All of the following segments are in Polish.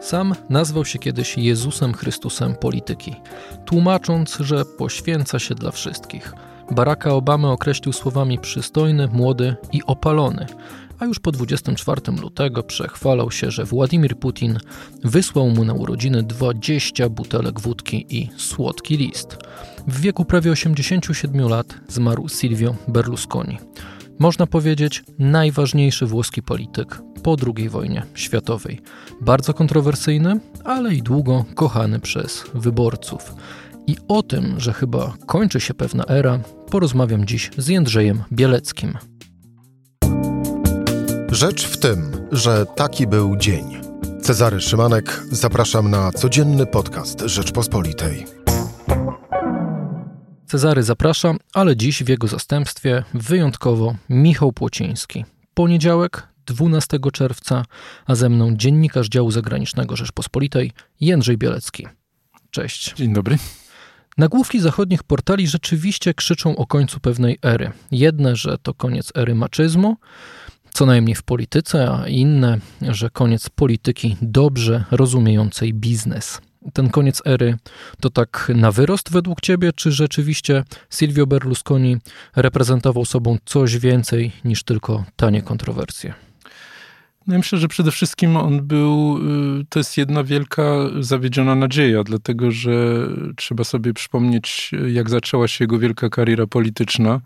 Sam nazwał się kiedyś Jezusem Chrystusem polityki, tłumacząc, że poświęca się dla wszystkich. Baracka Obamy określił słowami przystojny, młody i opalony, a już po 24 lutego przechwalał się, że Władimir Putin wysłał mu na urodziny 20 butelek wódki i słodki list. W wieku prawie 87 lat zmarł Silvio Berlusconi. Można powiedzieć najważniejszy włoski polityk po II wojnie światowej. Bardzo kontrowersyjny, ale i długo kochany przez wyborców. I o tym, że chyba kończy się pewna era, porozmawiam dziś z Jędrzejem Bieleckim. Rzecz w tym, że taki był dzień. Cezary Szymanek, zapraszam na codzienny podcast Rzeczpospolitej. Cezary zapraszam, ale dziś w jego zastępstwie wyjątkowo Michał Płociński. Poniedziałek, 12 czerwca, a ze mną dziennikarz działu zagranicznego Rzeczpospolitej Jędrzej Bielecki. Cześć. Dzień dobry. Nagłówki zachodnich portali rzeczywiście krzyczą o końcu pewnej ery. Jedne, że to koniec ery maczyzmu, co najmniej w polityce, a inne, że koniec polityki dobrze rozumiejącej biznes. Ten koniec ery to tak na wyrost według ciebie, czy rzeczywiście Silvio Berlusconi reprezentował sobą coś więcej niż tylko tanie kontrowersje? No ja myślę, że przede wszystkim on był, y, to jest jedna wielka zawiedziona nadzieja, dlatego że trzeba sobie przypomnieć, jak zaczęła się jego wielka kariera polityczna.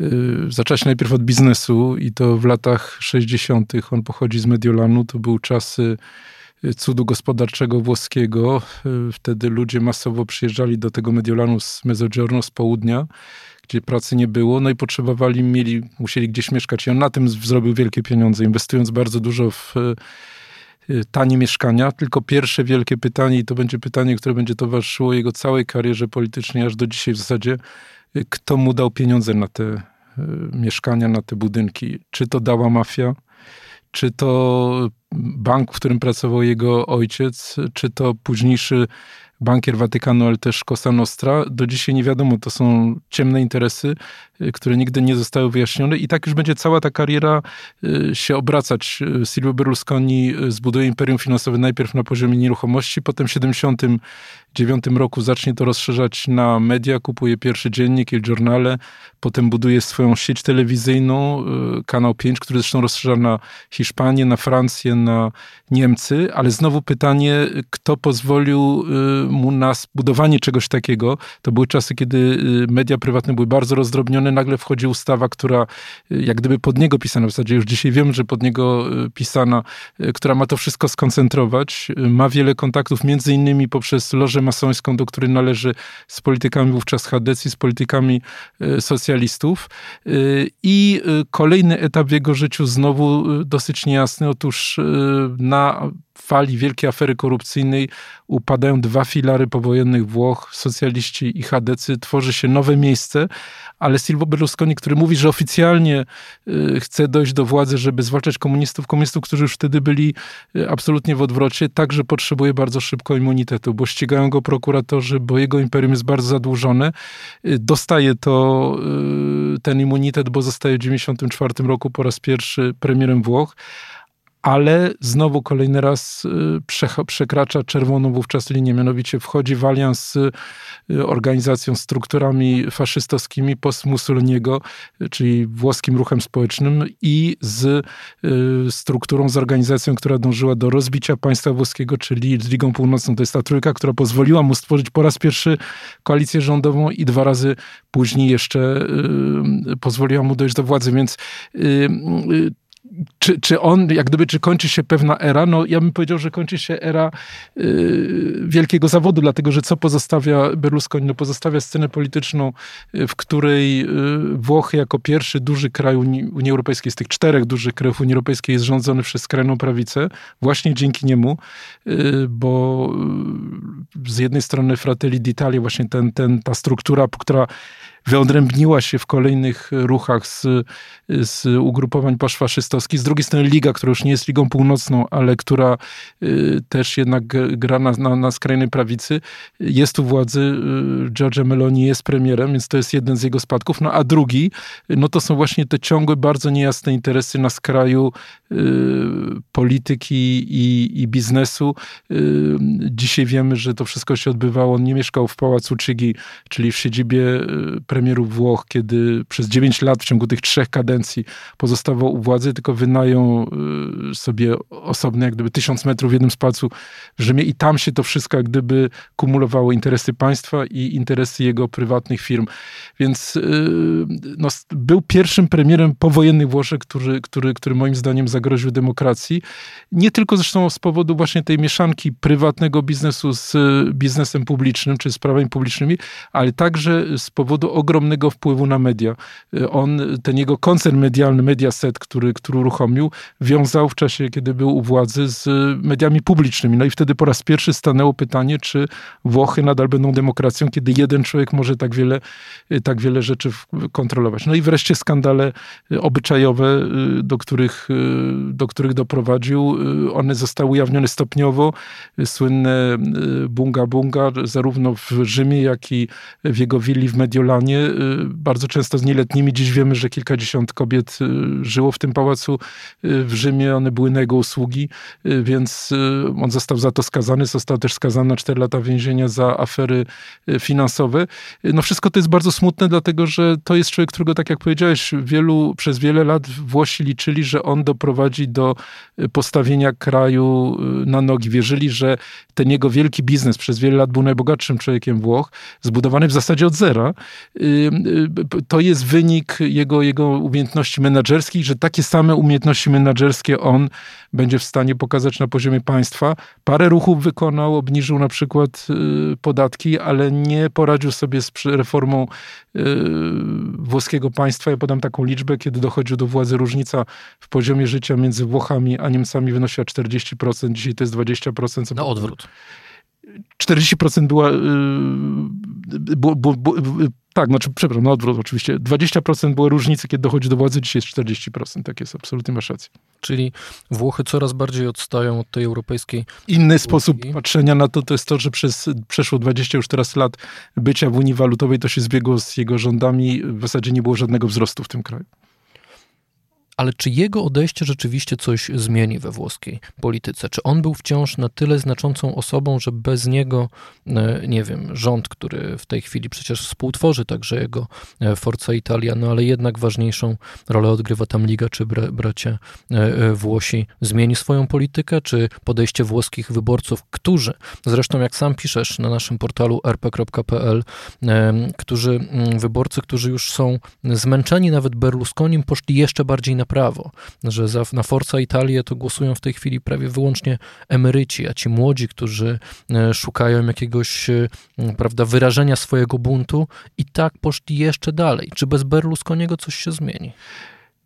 Y, zaczęła się najpierw od biznesu i to w latach 60. On pochodzi z Mediolanu, to były czasy cudu gospodarczego włoskiego. Y, wtedy ludzie masowo przyjeżdżali do tego Mediolanu z Mezzogiorno, z południa gdzie pracy nie było, no i potrzebowali, mieli, musieli gdzieś mieszkać. I on na tym zrobił wielkie pieniądze, inwestując bardzo dużo w e, e, tanie mieszkania. Tylko pierwsze wielkie pytanie, i to będzie pytanie, które będzie towarzyszyło jego całej karierze politycznej, aż do dzisiaj w zasadzie, e, kto mu dał pieniądze na te mieszkania, na te budynki? Czy to dała mafia? Czy to bank, w którym pracował jego ojciec? Czy to późniejszy bankier Watykanu, ale też Cosa Nostra. Do dzisiaj nie wiadomo, to są ciemne interesy, które nigdy nie zostały wyjaśnione i tak już będzie cała ta kariera y, się obracać. Y, Silvio Berlusconi zbuduje imperium finansowe najpierw na poziomie nieruchomości, potem w 79 roku zacznie to rozszerzać na media, kupuje pierwszy dziennik Il Giornale, potem buduje swoją sieć telewizyjną, kanał 5, który zresztą rozszerza na Hiszpanię, na Francję, na Niemcy, ale znowu pytanie, kto pozwolił mu na budowanie czegoś takiego. To były czasy, kiedy y, media prywatne były bardzo rozdrobnione. Nagle wchodzi ustawa, która y, jak gdyby pod niego pisana, w zasadzie już dzisiaj wiem, że pod niego y, pisana, która ma to wszystko skoncentrować. Ma wiele kontaktów, między innymi poprzez lożę masońską, do której należy z politykami wówczas Hadecji, z politykami socjalistów. I kolejny etap w jego życiu znowu dosyć niejasny. Otóż na fali wielkiej afery korupcyjnej upadają dwa filary powojennych Włoch, socjaliści i chadecy, tworzy się nowe miejsce, ale Silvio Berlusconi, który mówi, że oficjalnie y, chce dojść do władzy, żeby zwalczać komunistów, komunistów, którzy już wtedy byli y, absolutnie w odwrocie, także potrzebuje bardzo szybko immunitetu, bo ścigają go prokuratorzy, bo jego imperium jest bardzo zadłużone. Y, dostaje to ten immunitet, bo zostaje w 1994 roku po raz pierwszy premierem Włoch ale znowu kolejny raz y, przekracza czerwoną wówczas linię, mianowicie wchodzi w alians z y, organizacją, strukturami faszystowskimi post-Mussoliniego, czyli włoskim ruchem społecznym i z y, strukturą, z organizacją, która dążyła do rozbicia państwa włoskiego, czyli z Ligą Północną. To jest ta trójka, która pozwoliła mu stworzyć po raz pierwszy koalicję rządową i dwa razy później jeszcze pozwoliła mu dojść do władzy, więc czy, czy on, jak gdyby, czy kończy się pewna era? No ja bym powiedział, że kończy się era y, wielkiego zawodu, dlatego że co pozostawia Berlusconi? No pozostawia scenę polityczną, y, w której y, Włochy jako pierwszy duży kraj Unii, Unii Europejskiej, z tych czterech dużych krajów Unii Europejskiej jest rządzony przez skrajną prawicę, właśnie dzięki niemu, y, bo y, z jednej strony Fratelli d'Italia, właśnie ten, ten, ta struktura, która wyodrębniła się w kolejnych ruchach z, z ugrupowań poszfaszystowskich. Z drugiej strony Liga, która już nie jest Ligą Północną, ale która y, też jednak gra na, na, na skrajnej prawicy, jest u władzy. Y, Giorgia Meloni jest premierem, więc to jest jeden z jego spadków. No a drugi, no to są właśnie te ciągłe, bardzo niejasne interesy na skraju y, polityki i, i biznesu. Dzisiaj wiemy, że to wszystko się odbywało. On nie mieszkał w Pałacu Chigi, czyli w siedzibie y, premierów Włoch, kiedy przez 9 lat w ciągu tych trzech kadencji pozostawał u władzy, tylko wynajął y, sobie osobny, jak gdyby tysiąc metrów w jednym z pałacu w Rzymie i tam się to wszystko jak gdyby kumulowało interesy państwa i interesy jego prywatnych firm. Więc no, był pierwszym premierem powojennych Włoszech, który, który, który moim zdaniem zagroził demokracji. Nie tylko zresztą z powodu właśnie tej mieszanki prywatnego biznesu z biznesem publicznym, czy sprawami publicznymi, ale także z powodu ogromnego wpływu na media. On, ten jego koncern medialny, Mediaset, który, który uruchomił, wiązał w czasie, kiedy był u władzy z mediami publicznymi. No i wtedy po raz pierwszy stanęło pytanie, czy Włochy nadal będą demokracją, kiedy jeden człowiek może tak wiele, tak wiele rzeczy kontrolować. No i wreszcie skandale obyczajowe, do których, do których doprowadził. One zostały ujawnione stopniowo. Słynne bunga bunga, zarówno w Rzymie, jak i w jego willi w Mediolanie. Bardzo często z nieletnimi. Dziś wiemy, że kilkadziesiąt kobiet żyło w tym pałacu w Rzymie. One były na jego usługi, więc on został za to skazany. Został też skazany na 4 lata więzienia za afery finansowe. No wszystko to jest bardzo smutne, dlatego że to jest człowiek, którego, tak jak powiedziałeś, wielu, przez wiele lat Włosi liczyli, że on doprowadzi do postawienia kraju na nogi. Wierzyli, że ten jego wielki biznes przez wiele lat był najbogatszym człowiekiem Włoch, zbudowany w zasadzie od zera. To jest wynik jego, jego umiejętności menedżerskich, że takie same umiejętności menedżerskie on będzie w stanie pokazać na poziomie państwa. Parę ruchów wykonał, obniżył na przykład podatki, ale nie poradził sobie z reformą włoskiego państwa. Ja podam taką liczbę, kiedy dochodził do władzy różnica w poziomie życia między Włochami a Niemcami wynosiła 40%, dzisiaj to jest 20%. Na odwrót. 40% była. Było, było, było, tak, znaczy, przepraszam, na odwrót oczywiście. 20% było różnicy, kiedy dochodzi do władzy, dzisiaj jest 40%. Tak jest, absolutnie masz rację. Czyli Włochy coraz bardziej odstają od tej europejskiej. Inny sposób patrzenia na to to jest to, że przez przeszło 20 już teraz lat bycia w Unii Walutowej to się zbiegło z jego rządami. W zasadzie nie było żadnego wzrostu w tym kraju ale czy jego odejście rzeczywiście coś zmieni we włoskiej polityce? Czy on był wciąż na tyle znaczącą osobą, że bez niego, e, nie wiem, rząd, który w tej chwili przecież współtworzy także jego e, Forza Italia, no ale jednak ważniejszą rolę odgrywa tam Liga czy bracia e, Włosi, zmieni swoją politykę, czy podejście włoskich wyborców, którzy, zresztą jak sam piszesz na naszym portalu rp.pl, którzy, wyborcy, którzy już są zmęczeni nawet Berlusconim, poszli jeszcze bardziej na prawo, że za, na Forza Italię to głosują w tej chwili prawie wyłącznie emeryci, a ci młodzi, którzy e, szukają jakiegoś e, prawda, wyrażenia swojego buntu i tak poszli jeszcze dalej. Czy bez Berlusconiego coś się zmieni?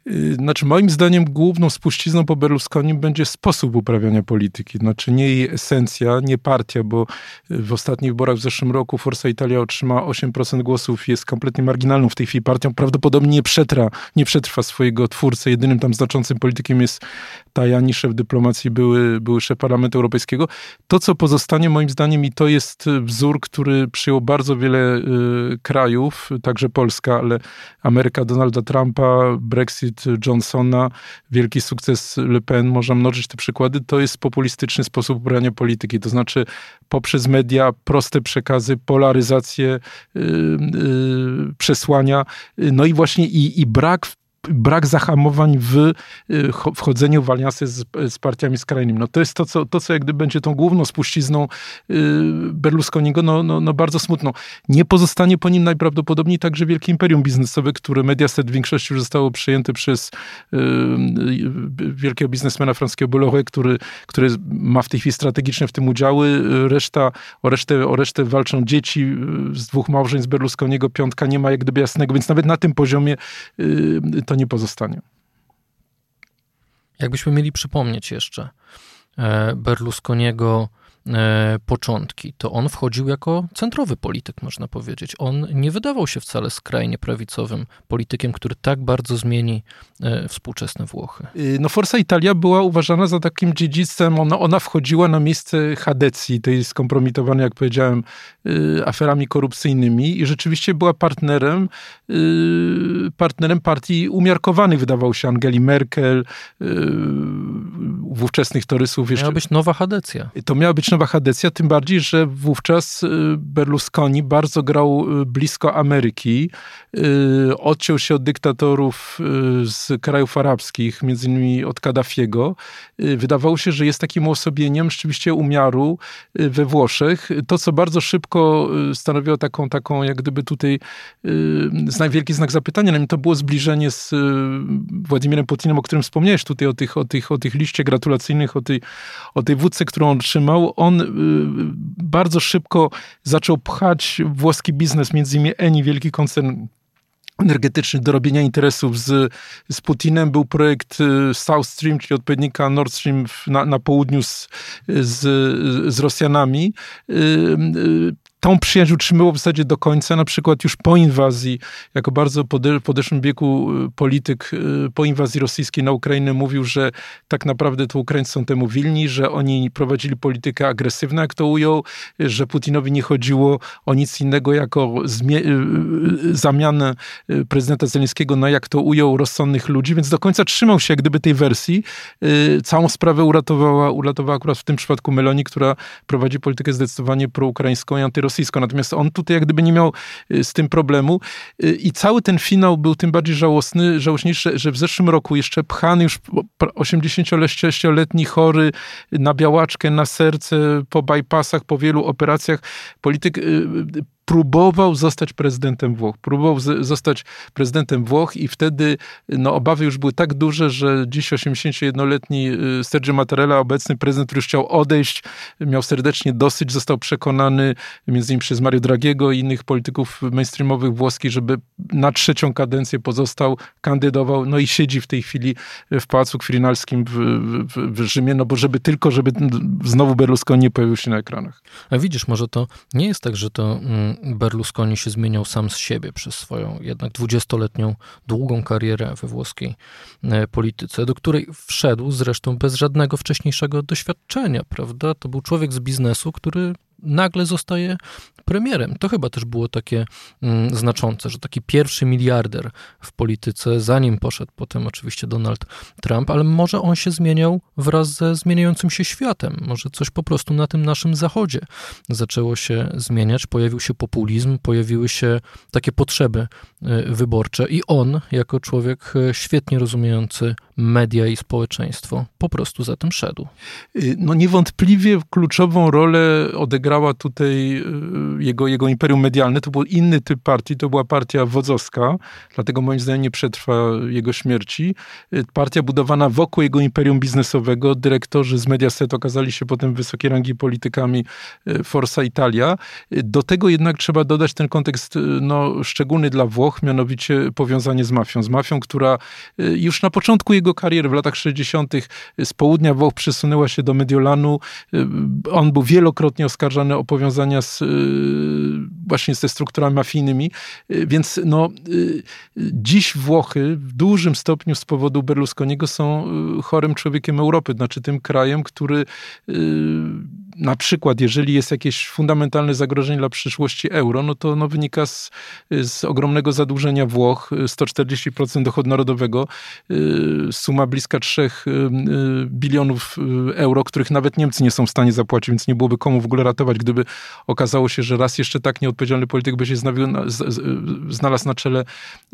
Y, znaczy, moim zdaniem główną spuścizną po Berlusconi będzie sposób uprawiania polityki. Znaczy, nie jej esencja, nie partia, bo w ostatnich wyborach w zeszłym roku Forza Italia otrzymała 8% głosów jest kompletnie marginalną w tej chwili partią. Prawdopodobnie nie przetra, nie przetrwa swojego twórcy. Jedynym tam znaczącym politykiem jest Tajani, szef dyplomacji, były, były szef Parlamentu Europejskiego. To, co pozostanie moim zdaniem i to jest wzór, który przyjął bardzo wiele y, krajów, także Polska, ale Ameryka Donalda Trumpa, Brexit Johnsona, wielki sukces Le Pen, można mnożyć te przykłady, to jest populistyczny sposób ubrania polityki. To znaczy poprzez media proste przekazy, polaryzację, yy, yy, przesłania, no i właśnie i, i brak brak zahamowań w y, wchodzeniu w aliansy z, z partiami skrajnymi. No to jest to, co, to, co jak gdyby będzie tą główną spuścizną y, Berlusconiego, no, no, no bardzo smutno. Nie pozostanie po nim najprawdopodobniej także wielkie imperium biznesowe, które Mediaset w większości już zostało przejęte przez y, wielkiego biznesmena francuskiego Bolloré, który, który ma w tej chwili strategiczne w tym udziały. Reszta, o, resztę, o resztę walczą dzieci z dwóch małżeństw Berlusconiego, piątka nie ma jak gdyby jasnego, więc nawet na tym poziomie to nie pozostanie. Jakbyśmy mieli przypomnieć jeszcze, Berlusconiego E, początki, to on wchodził jako centrowy polityk, można powiedzieć. On nie wydawał się wcale skrajnie prawicowym politykiem, który tak bardzo zmieni e, współczesne Włochy. Y, no Forza Italia była uważana za takim dziedzictwem, ona, ona wchodziła na miejsce Hadecji, tej skompromitowanej, jak powiedziałem, y, aferami korupcyjnymi i rzeczywiście była partnerem, y, partnerem partii umiarkowanych, wydawał się, Angeli Merkel, ówczesnych torysów. Jeszcze. Miała być nowa Hadecja. To miała być nowa Hadecja, tym bardziej, że wówczas y, Berlusconi bardzo grał y, blisko Ameryki, y, odciął się od dyktatorów z krajów arabskich, między innymi od Kaddafiego. Wydawało się, że jest takim uosobieniem rzeczywiście umiaru we Włoszech. To, co bardzo szybko stanowiło taką, taką jak gdyby tutaj wielki znak zapytania, to było zbliżenie z Władimirem Putinem, o którym wspomniałeś tutaj, o tych, o tych, o tych liście gratulacyjnych, o tej, o tej wódce, którą on trzymał. On Y, bardzo szybko zaczął pchać włoski biznes, między innymi Eni, wielki koncern energetyczny do robienia interesów z, z Putinem. Był projekt y, South Stream, czyli odpowiednika Nord Stream na, na południu z, z, z Rosjanami. Tą przyjaźń utrzymywał w zasadzie do końca, na przykład już po inwazji, jako bardzo pode, podeszłym wieku y, polityk y, po inwazji rosyjskiej na Ukrainę mówił, że tak naprawdę to Ukraińcy są temu wilni, że oni prowadzili politykę agresywną, jak to ujął, że Putinowi nie chodziło o nic innego jako y, zamianę prezydenta Zeleńskiego na, jak to ujął, rozsądnych ludzi, więc do końca trzymał się jak gdyby tej wersji. Całą sprawę uratowała, uratowała akurat w tym przypadku Meloni, która prowadzi politykę zdecydowanie proukraińską i antyrosyjską rosyjsko. Natomiast on tutaj jak gdyby nie miał y, z tym problemu y, i cały ten finał był tym bardziej żałosny, żałośniejszy, że w zeszłym roku jeszcze pchany już 86-letni chory na białaczkę, na serce, po bypassach, po wielu operacjach, polityk y, próbował zostać prezydentem Włoch. Próbował zostać prezydentem Włoch i wtedy no, obawy już były tak duże, że dziś 81-letni y, Sergio Mattarella, obecny prezydent, który już chciał odejść, miał serdecznie dosyć, został przekonany między innymi przez Mario Dragiego i innych polityków mainstreamowych włoskich, żeby na trzecią kadencję pozostał, kandydował, no i siedzi w tej chwili w Pałacu Kwirinalskim w, w, w Rzymie, no bo żeby tylko, żeby znowu Berlusconi nie pojawił się na ekranach. A widzisz, może to nie jest tak, że to mm, Berlusconi się zmieniał sam z siebie przez swoją jednak dwudziestoletnią długą karierę we włoskiej e, polityce, do której wszedł zresztą bez żadnego wcześniejszego doświadczenia, prawda? To był człowiek z biznesu, który nagle zostaje premierem. To chyba też było takie mm, znaczące, że taki pierwszy miliarder w polityce, zanim poszedł potem oczywiście Donald Trump, ale może on się zmieniał wraz ze zmieniającym się światem. Może coś po prostu na tym naszym zachodzie zaczęło się zmieniać, pojawił się populizm, pojawiły się takie potrzeby y, wyborcze i on, jako człowiek y, świetnie rozumiejący media i społeczeństwo, po prostu za tym szedł. Y, no niewątpliwie kluczową rolę odegrała tutaj jego, jego imperium medialne, to był inny typ partii, to była partia wodzowska, dlatego moim zdaniem nie przetrwa jego śmierci. Partia budowana wokół jego imperium biznesowego, dyrektorzy z Mediaset okazali się potem wysokiej rangi politykami e, Forza Italia. Do tego jednak trzeba dodać ten kontekst no, szczególny dla Włoch, mianowicie powiązanie z mafią. Z mafią, która już na początku jego kariery, w latach 60. z południa Włoch przesunęła się do Mediolanu. On był wielokrotnie oskarżany o powiązania z właśnie ze strukturami mafijnymi. Więc no, dziś Włochy w dużym stopniu z powodu Berlusconiego są chorym człowiekiem Europy, znaczy tym krajem, który na przykład, jeżeli jest jakieś fundamentalne zagrożenie dla przyszłości euro, no to no, wynika z, z ogromnego zadłużenia Włoch, 140% dochodu narodowego, suma bliska 3 bilionów euro, których nawet Niemcy nie są w stanie zapłacić, więc nie byłoby komu w ogóle ratować, gdyby okazało się, że raz jeszcze tak nieodpowiedzialny polityk by się znalazł na czele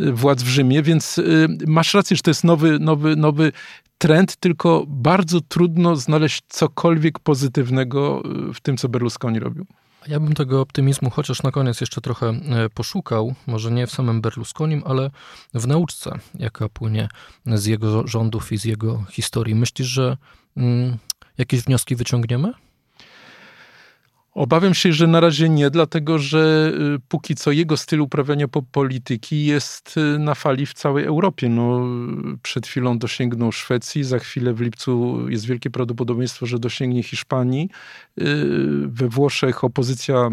y, władz w Rzymie, więc y, masz rację, że to jest nowy, nowy, nowy trend, tylko bardzo trudno znaleźć cokolwiek pozytywnego w tym, co Berlusconi robił. Ja bym tego optymizmu chociaż na koniec jeszcze trochę e, poszukał, może nie w samym Berlusconim, ale w nauczce, jaka płynie z jego rządów i z jego historii. Myślisz, że mm, jakieś wnioski wyciągniemy? Obawiam się, że na razie nie, dlatego że y, póki co jego styl uprawiania polityki jest y, na fali w całej Europie. No, przed chwilą dosięgnął Szwecji, za chwilę w lipcu jest wielkie prawdopodobieństwo, że dosięgnie Hiszpanii. Y, we Włoszech opozycja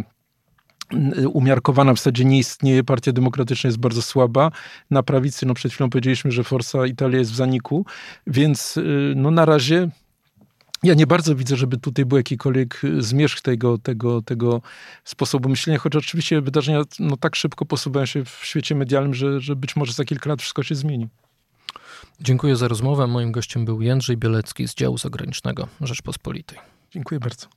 umiarkowana w zasadzie nie istnieje, partia demokratyczna jest bardzo słaba. Na prawicy, no przed chwilą powiedzieliśmy, że Forza Italia jest w zaniku, więc no na razie ja nie bardzo widzę, żeby tutaj był jakikolwiek y, zmierzch tego, tego, tego sposobu myślenia, choć oczywiście wydarzenia no, tak szybko posuwają się w świecie medialnym, że, że być może za kilka lat wszystko się zmieni. Dziękuję za rozmowę. Moim gościem był Jędrzej Bielecki z działu zagranicznego Rzeczpospolitej. Dziękuję bardzo.